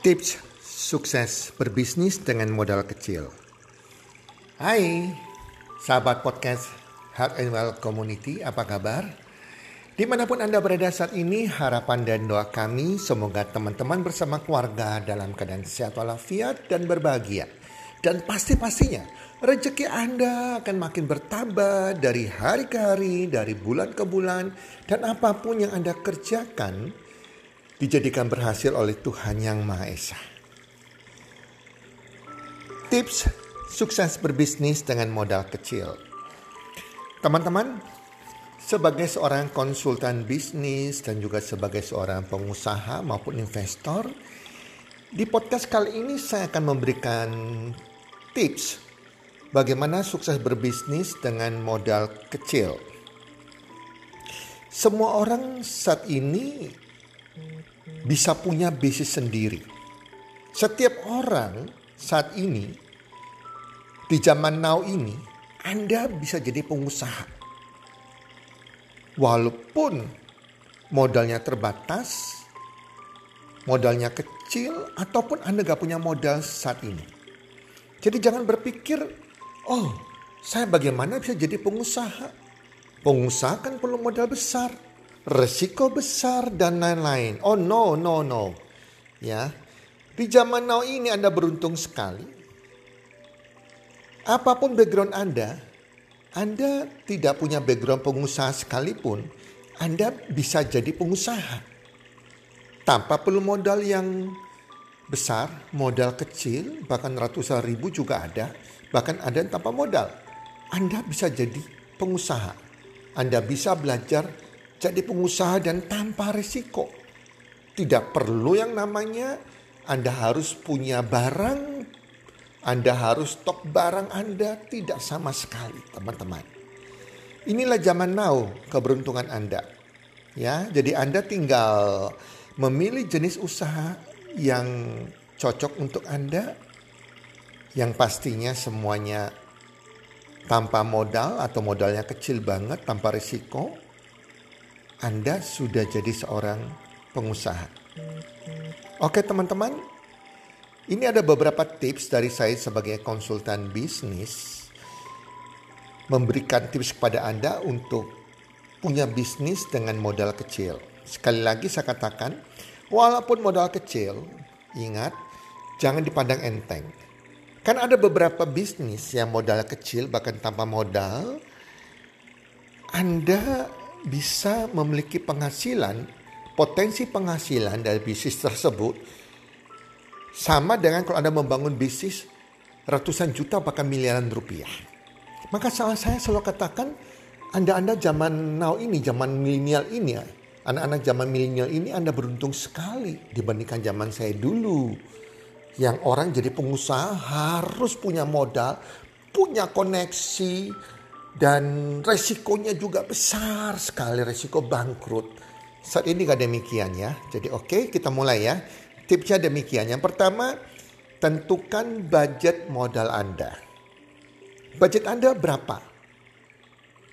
Tips sukses berbisnis dengan modal kecil. Hai, sahabat podcast Health and Well Community, apa kabar? Di mana pun Anda berada saat ini, harapan dan doa kami semoga teman-teman bersama keluarga dalam keadaan sehat walafiat dan berbahagia. Dan pasti-pastinya rezeki Anda akan makin bertambah dari hari ke hari, dari bulan ke bulan, dan apa pun yang Anda kerjakan dijadikan berhasil oleh Tuhan Yang Maha Esa. Tips sukses berbisnis dengan modal kecil. Teman-teman, sebagai seorang konsultan bisnis dan juga sebagai seorang pengusaha maupun investor, di podcast kali ini saya akan memberikan tips bagaimana sukses berbisnis dengan modal kecil. Semua orang saat ini bisa punya bisnis sendiri. Setiap orang saat ini di zaman now ini Anda bisa jadi pengusaha. Walaupun modalnya terbatas, modalnya kecil, ataupun Anda gak punya modal saat ini. Jadi jangan berpikir, oh saya bagaimana bisa jadi pengusaha. Pengusaha kan perlu modal besar resiko besar dan lain-lain. Oh no, no, no. Ya. Di zaman now ini Anda beruntung sekali. Apa pun background Anda, Anda tidak punya background pengusaha sekalipun, Anda bisa jadi pengusaha. Tanpa perlu modal yang besar, modal kecil, bahkan ratusan ribu juga ada, bahkan ada yang tanpa modal. Anda bisa jadi pengusaha. Anda bisa belajar jadi pengusaha dan tanpa risiko. Tidak perlu yang namanya Anda harus punya barang, Anda harus stok barang Anda tidak sama sekali, teman-teman. Inilah zaman now keberuntungan Anda. Ya, jadi Anda tinggal memilih jenis usaha yang cocok untuk Anda yang pastinya semuanya tanpa modal atau modalnya kecil banget, tanpa risiko anda sudah jadi seorang pengusaha. Oke teman-teman, ini ada beberapa tips dari saya sebagai konsultan bisnis. Memberikan tips kepada Anda untuk punya bisnis dengan modal kecil. Sekali lagi saya katakan, walaupun modal kecil, ingat jangan dipandang enteng. Kan ada beberapa bisnis yang modal kecil bahkan tanpa modal, Anda bisa memiliki penghasilan, potensi penghasilan dari bisnis tersebut sama dengan kalau Anda membangun bisnis ratusan juta bahkan miliaran rupiah. Maka salah saya selalu katakan, Anda-anda zaman now ini, zaman milenial ini, anak-anak zaman milenial ini Anda beruntung sekali dibandingkan zaman saya dulu. Yang orang jadi pengusaha harus punya modal, punya koneksi, dan resikonya juga besar sekali resiko bangkrut. Saat ini gak demikian ya. Jadi oke okay, kita mulai ya. Tipsnya demikian. Yang pertama tentukan budget modal Anda. Budget Anda berapa?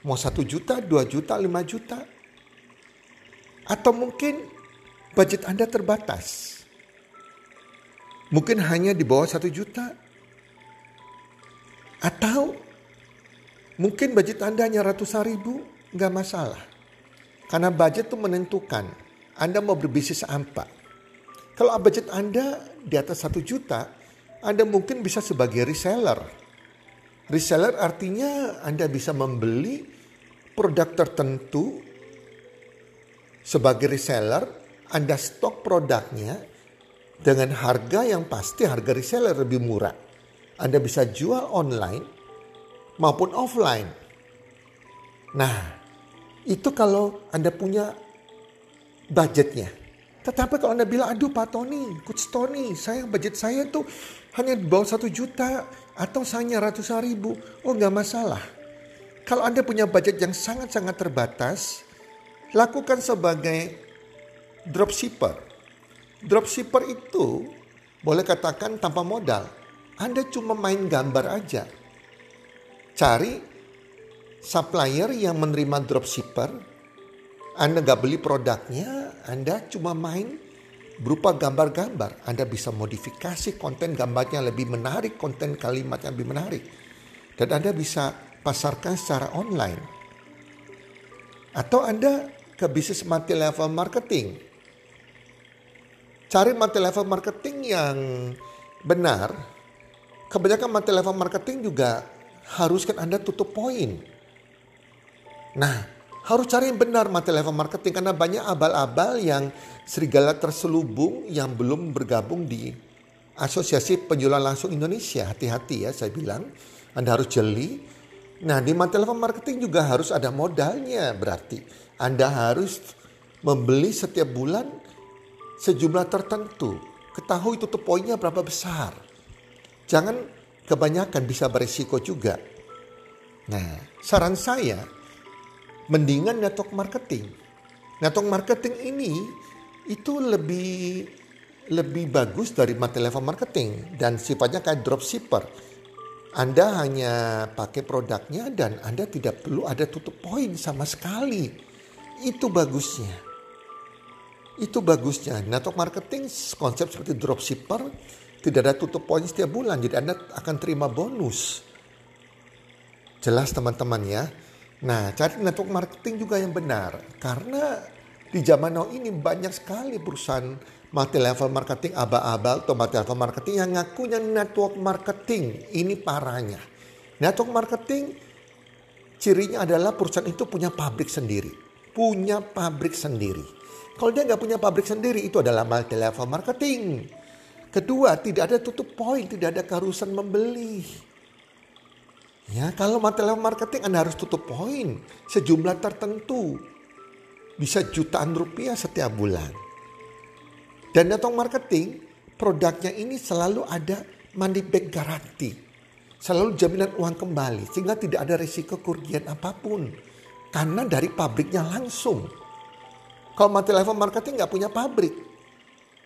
Mau satu juta, dua juta, lima juta? Atau mungkin budget Anda terbatas? Mungkin hanya di bawah satu juta? Atau Mungkin budget Anda hanya ratusan ribu, nggak masalah. Karena budget itu menentukan Anda mau berbisnis apa. Kalau budget Anda di atas satu juta, Anda mungkin bisa sebagai reseller. Reseller artinya Anda bisa membeli produk tertentu sebagai reseller, Anda stok produknya dengan harga yang pasti harga reseller lebih murah. Anda bisa jual online maupun offline. Nah, itu kalau Anda punya budgetnya. Tetapi kalau Anda bilang, aduh Pak Tony, Coach Tony, saya budget saya tuh hanya di bawah satu juta atau hanya ratusan ribu. Oh nggak masalah. Kalau Anda punya budget yang sangat-sangat terbatas, lakukan sebagai dropshipper. Dropshipper itu boleh katakan tanpa modal. Anda cuma main gambar aja cari supplier yang menerima dropshipper. Anda nggak beli produknya, Anda cuma main berupa gambar-gambar. Anda bisa modifikasi konten gambarnya lebih menarik, konten kalimatnya lebih menarik. Dan Anda bisa pasarkan secara online. Atau Anda ke bisnis multi level marketing. Cari multi level marketing yang benar. Kebanyakan multi level marketing juga haruskan Anda tutup poin. Nah, harus cari yang benar multi level marketing karena banyak abal-abal yang serigala terselubung yang belum bergabung di Asosiasi Penjualan Langsung Indonesia. Hati-hati ya saya bilang. Anda harus jeli. Nah di multi level marketing juga harus ada modalnya berarti. Anda harus membeli setiap bulan sejumlah tertentu. Ketahui tutup poinnya berapa besar. Jangan kebanyakan bisa beresiko juga. Nah saran saya mendingan network marketing. Network marketing ini itu lebih lebih bagus dari multi level marketing dan sifatnya kayak dropshipper. Anda hanya pakai produknya dan Anda tidak perlu ada tutup poin sama sekali. Itu bagusnya. Itu bagusnya. Network marketing konsep seperti dropshipper tidak ada tutup poin setiap bulan. Jadi Anda akan terima bonus. Jelas teman-teman ya. Nah, cari network marketing juga yang benar. Karena di zaman now ini banyak sekali perusahaan multi level marketing aba-aba atau multi level marketing yang ngakunya network marketing. Ini parahnya. Network marketing cirinya adalah perusahaan itu punya pabrik sendiri. Punya pabrik sendiri. Kalau dia nggak punya pabrik sendiri itu adalah multi level marketing. Kedua, tidak ada tutup poin, tidak ada keharusan membeli. Ya, kalau material marketing Anda harus tutup poin sejumlah tertentu. Bisa jutaan rupiah setiap bulan. Dan network marketing, produknya ini selalu ada money back garanti. Selalu jaminan uang kembali sehingga tidak ada risiko kerugian apa pun. Karena dari pabriknya langsung. Kalau multi level marketing nggak punya pabrik.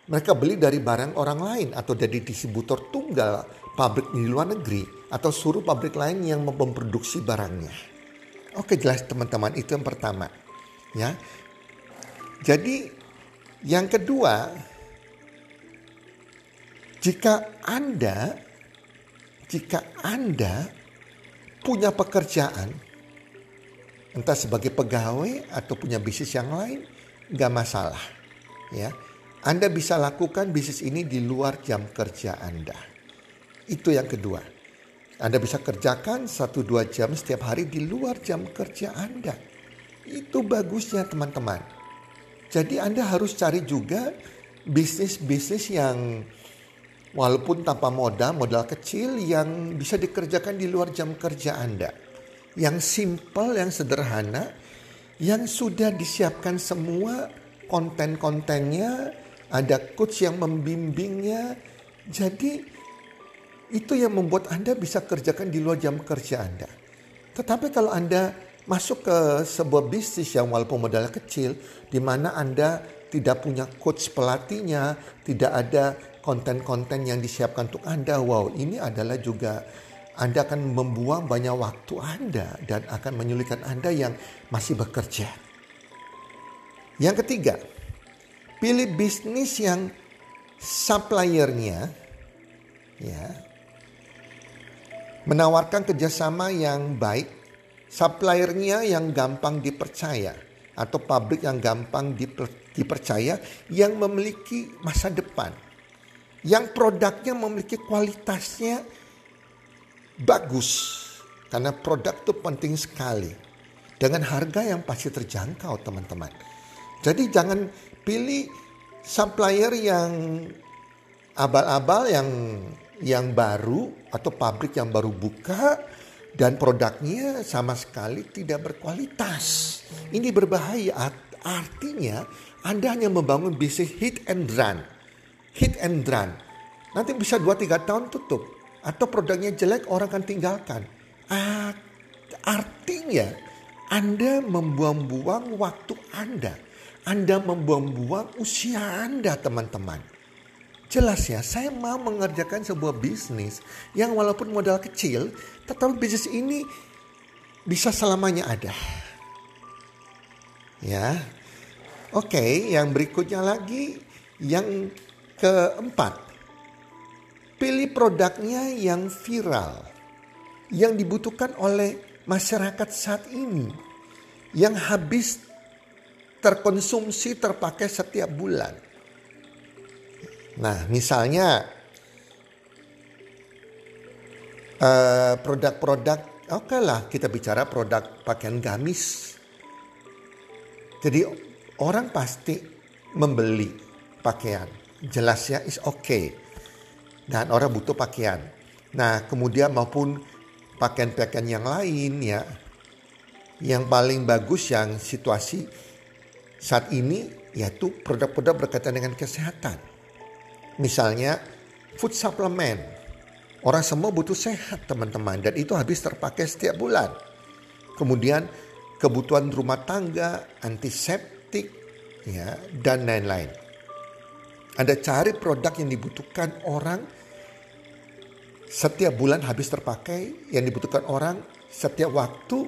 Mereka beli dari barang orang lain atau dari distributor tunggal pabrik di luar negeri atau suruh pabrik lain yang memproduksi barangnya. Oke jelas teman-teman itu yang pertama. Ya. Jadi yang kedua jika Anda jika Anda punya pekerjaan entah sebagai pegawai atau punya bisnis yang lain nggak masalah ya anda bisa lakukan bisnis ini di luar jam kerja Anda. Itu yang kedua. Anda bisa kerjakan 1-2 jam setiap hari di luar jam kerja Anda. Itu bagusnya teman-teman. Jadi Anda harus cari juga bisnis-bisnis yang walaupun tanpa modal, modal kecil yang bisa dikerjakan di luar jam kerja Anda. Yang simple, yang sederhana, yang sudah disiapkan semua konten-kontennya, ada coach yang membimbingnya. Jadi itu yang membuat Anda bisa kerjakan di luar jam kerja Anda. Tetapi kalau Anda masuk ke sebuah bisnis yang walaupun modalnya kecil, di mana Anda tidak punya coach pelatihnya, tidak ada konten-konten yang disiapkan untuk Anda, wow ini adalah juga Anda akan membuang banyak waktu Anda dan akan menyulitkan Anda yang masih bekerja. Yang ketiga, Pilih bisnis yang suppliernya ya menawarkan kerjasama yang baik, suppliernya yang gampang dipercaya atau pabrik yang gampang dipercaya yang memiliki masa depan, yang produknya memiliki kualitasnya bagus karena produk itu penting sekali dengan harga yang pasti terjangkau teman-teman. Jadi jangan pilih supplier yang abal-abal yang yang baru atau pabrik yang baru buka dan produknya sama sekali tidak berkualitas. Ini berbahaya. Artinya Anda hanya membangun bisnis hit and run. Hit and run. Nanti bisa 2-3 tahun tutup. Atau produknya jelek orang akan tinggalkan. Artinya Anda membuang-buang waktu Anda anda membuang-buang usia Anda teman-teman. Jelas ya, saya mau mengerjakan sebuah bisnis yang walaupun modal kecil, tetapi bisnis ini bisa selamanya ada. Ya. Oke, yang berikutnya lagi Yang keempat, pilih produknya yang viral, yang dibutuhkan oleh masyarakat saat ini, yang habis terkonsumsi terpakai setiap bulan. Nah, misalnya uh, produk-produk, oke okay lah kita bicara produk pakaian gamis. Jadi orang pasti membeli pakaian. Jelas ya, is okay. Dan orang butuh pakaian. Nah, kemudian maupun pakaian-pakaian yang lain ya. Yang paling bagus yang situasi saat ini yaitu produk-produk berkaitan dengan kesehatan. Misalnya food supplement. Orang semua butuh sehat teman-teman dan itu habis terpakai setiap bulan. Kemudian kebutuhan rumah tangga, antiseptik, ya dan lain-lain. Anda cari produk yang dibutuhkan orang setiap bulan habis terpakai, yang dibutuhkan orang setiap waktu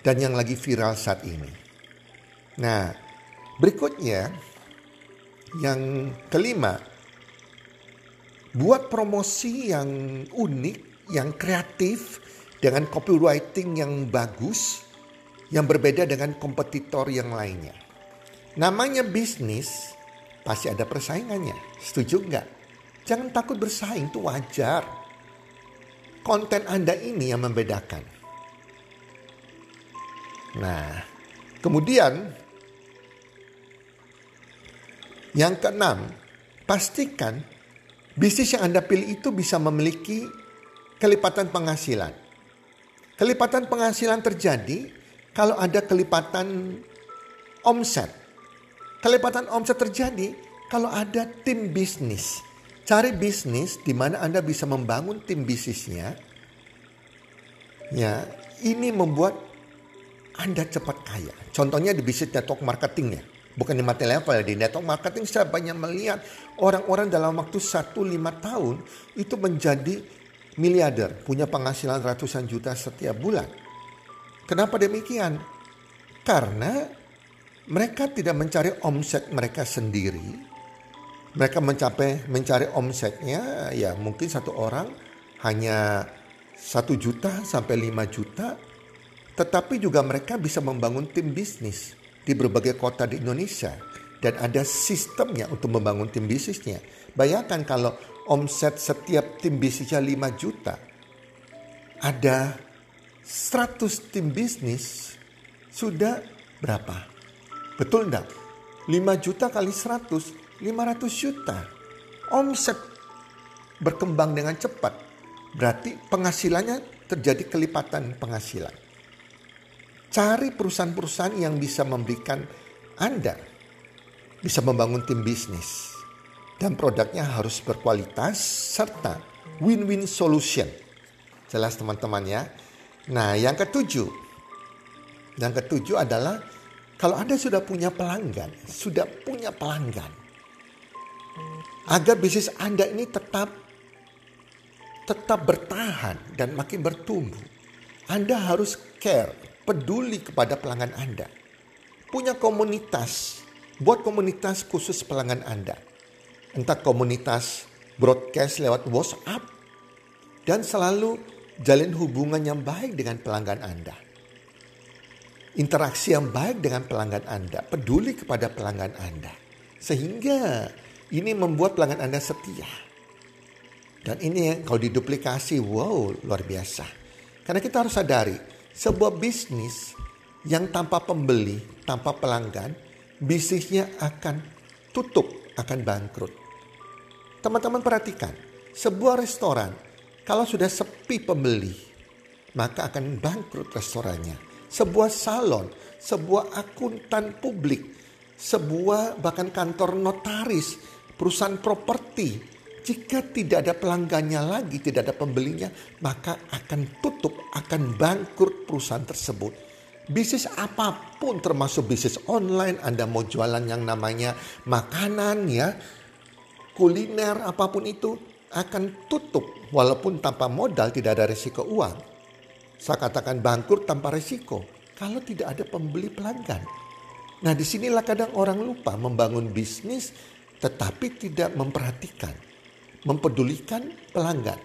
dan yang lagi viral saat ini. Nah, Berikutnya, yang kelima, buat promosi yang unik, yang kreatif, dengan copywriting yang bagus, yang berbeda dengan kompetitor yang lainnya. Namanya bisnis, pasti ada persaingannya. Setuju nggak? Jangan takut bersaing, itu wajar. Konten Anda ini yang membedakan. Nah, kemudian yang keenam, pastikan bisnis yang Anda pilih itu bisa memiliki kelipatan penghasilan. Kelipatan penghasilan terjadi kalau ada kelipatan omset. Kelipatan omset terjadi kalau ada tim bisnis. Cari bisnis di mana Anda bisa membangun tim bisnisnya. Ya, ini membuat Anda cepat kaya. Contohnya di bisnis network marketing ya bukan di mati level di network marketing saya banyak melihat orang-orang dalam waktu 1 lima tahun itu menjadi miliarder punya penghasilan ratusan juta setiap bulan. Kenapa demikian? Karena mereka tidak mencari omset mereka sendiri. Mereka mencapai mencari omsetnya ya mungkin satu orang hanya satu juta sampai lima juta. Tetapi juga mereka bisa membangun tim bisnis di berbagai kota di Indonesia dan ada sistemnya untuk membangun tim bisnisnya. Bayangkan kalau omset setiap tim bisnisnya 5 juta, ada 100 tim bisnis sudah berapa? Betul enggak? 5 juta kali 100, 500 juta. Omset berkembang dengan cepat. Berarti penghasilannya terjadi kelipatan penghasilan. Cari perusahaan-perusahaan yang bisa memberikan Anda bisa membangun tim bisnis. Dan produknya harus berkualitas serta win-win solution. Jelas teman-teman ya. Nah yang ketujuh. Yang ketujuh adalah kalau Anda sudah punya pelanggan, sudah punya pelanggan. Agar bisnis Anda ini tetap tetap bertahan dan makin bertumbuh. Anda harus care peduli kepada pelanggan Anda. Punya komunitas, buat komunitas khusus pelanggan Anda. Entah komunitas broadcast lewat WhatsApp dan selalu jalin hubungan yang baik dengan pelanggan Anda. Interaksi yang baik dengan pelanggan Anda, peduli kepada pelanggan Anda. Sehingga ini membuat pelanggan Anda setia. Dan ini kalau diduplikasi, wow luar biasa. Karena kita harus sadari, sebuah bisnis yang tanpa pembeli, tanpa pelanggan, bisnisnya akan tutup, akan bangkrut. Teman-teman perhatikan, sebuah restoran kalau sudah sepi pembeli, maka akan bangkrut restorannya. Sebuah salon, sebuah akuntan publik, sebuah bahkan kantor notaris, perusahaan properti, jika tidak ada pelanggannya lagi, tidak ada pembelinya, maka akan tutup, akan bangkrut perusahaan tersebut. Bisnis apa pun termasuk bisnis online, Anda mau jualan yang namanya makanan ya, kuliner apa pun itu akan tutup walaupun tanpa modal tidak ada risiko uang. Saya katakan bangkrut tanpa risiko kalau tidak ada pembeli pelanggan. Nah di sinilah kadang orang lupa membangun bisnis tetapi tidak memperhatikan, mempedulikan pelanggan,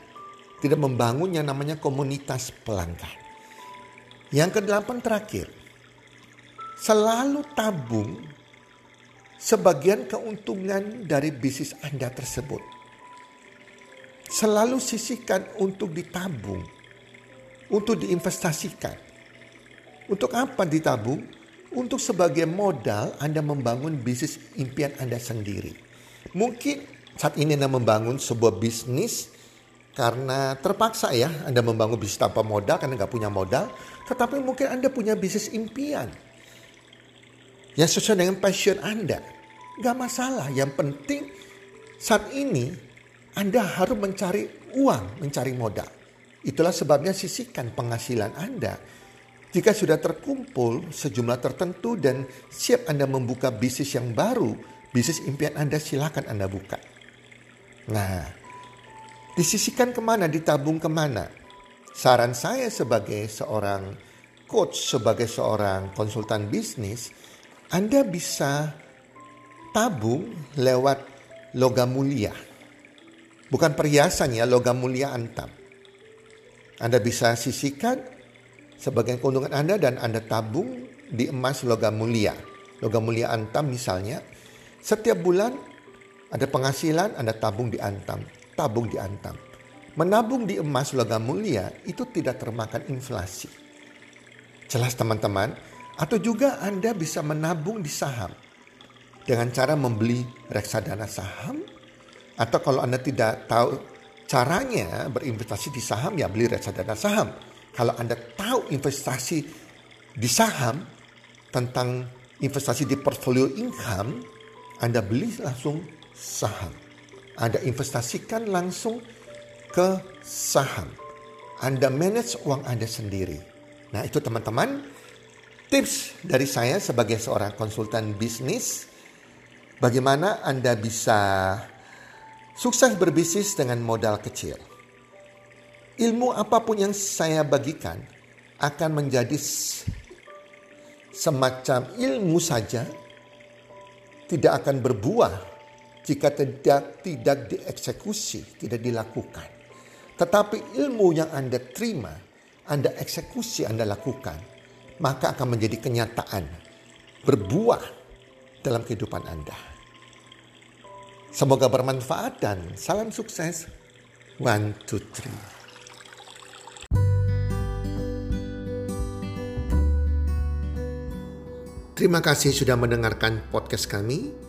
tidak membangun yang namanya komunitas pelanggan. Yang kedelapan terakhir, selalu tabung sebagian keuntungan dari bisnis Anda tersebut. Selalu sisihkan untuk ditabung, untuk diinvestasikan. Untuk apa ditabung? Untuk sebagai modal Anda membangun bisnis impian Anda sendiri. Mungkin saat ini Anda membangun sebuah bisnis karena terpaksa ya Anda membangun bisnis tanpa modal karena nggak punya modal. Tetapi mungkin Anda punya bisnis impian yang sesuai dengan passion Anda. Gak masalah, yang penting saat ini Anda harus mencari uang, mencari modal. Itulah sebabnya sisihkan penghasilan Anda. Jika sudah terkumpul sejumlah tertentu dan siap Anda membuka bisnis yang baru, bisnis impian Anda silakan Anda buka. Nah, disisihkan ke mana, ditabung ke mana? Saran saya sebagai seorang coach, sebagai seorang konsultan bisnis, anda bisa tabung lewat logam mulia. Bukan perhiasan ya, logam mulia antam. Anda bisa sisihkan sebagian keuntungan Anda dan Anda tabung di emas logam mulia. Logam mulia antam misalnya, setiap bulan ada penghasilan Anda tabung di antam, tabung di antam. Menabung di emas logam mulia itu tidak termakan inflasi. Jelas teman-teman, atau juga Anda bisa menabung di saham dengan cara membeli reksadana saham. Atau kalau Anda tidak tahu caranya berinvestasi di saham ya beli reksadana saham. Kalau Anda tahu investasi di saham tentang investasi di portfolio income, Anda beli langsung saham. Anda investasikan langsung ke saham. Anda manage uang Anda sendiri. Nah itu teman-teman Tips dari saya sebagai seorang konsultan bisnis, bagaimana Anda bisa sukses berbisnis dengan modal kecil. Ilmu apa pun yang saya bagikan akan menjadi semacam ilmu saja, tidak akan berbuah jika tidak tidak dieksekusi, tidak dilakukan. Tetapi ilmu yang Anda terima, Anda eksekusi, Anda lakukan, maka akan menjadi kenyataan, berbuah dalam kehidupan Anda. Semoga bermanfaat dan salam sukses. One, two, three. Terima kasih sudah mendengarkan podcast kami.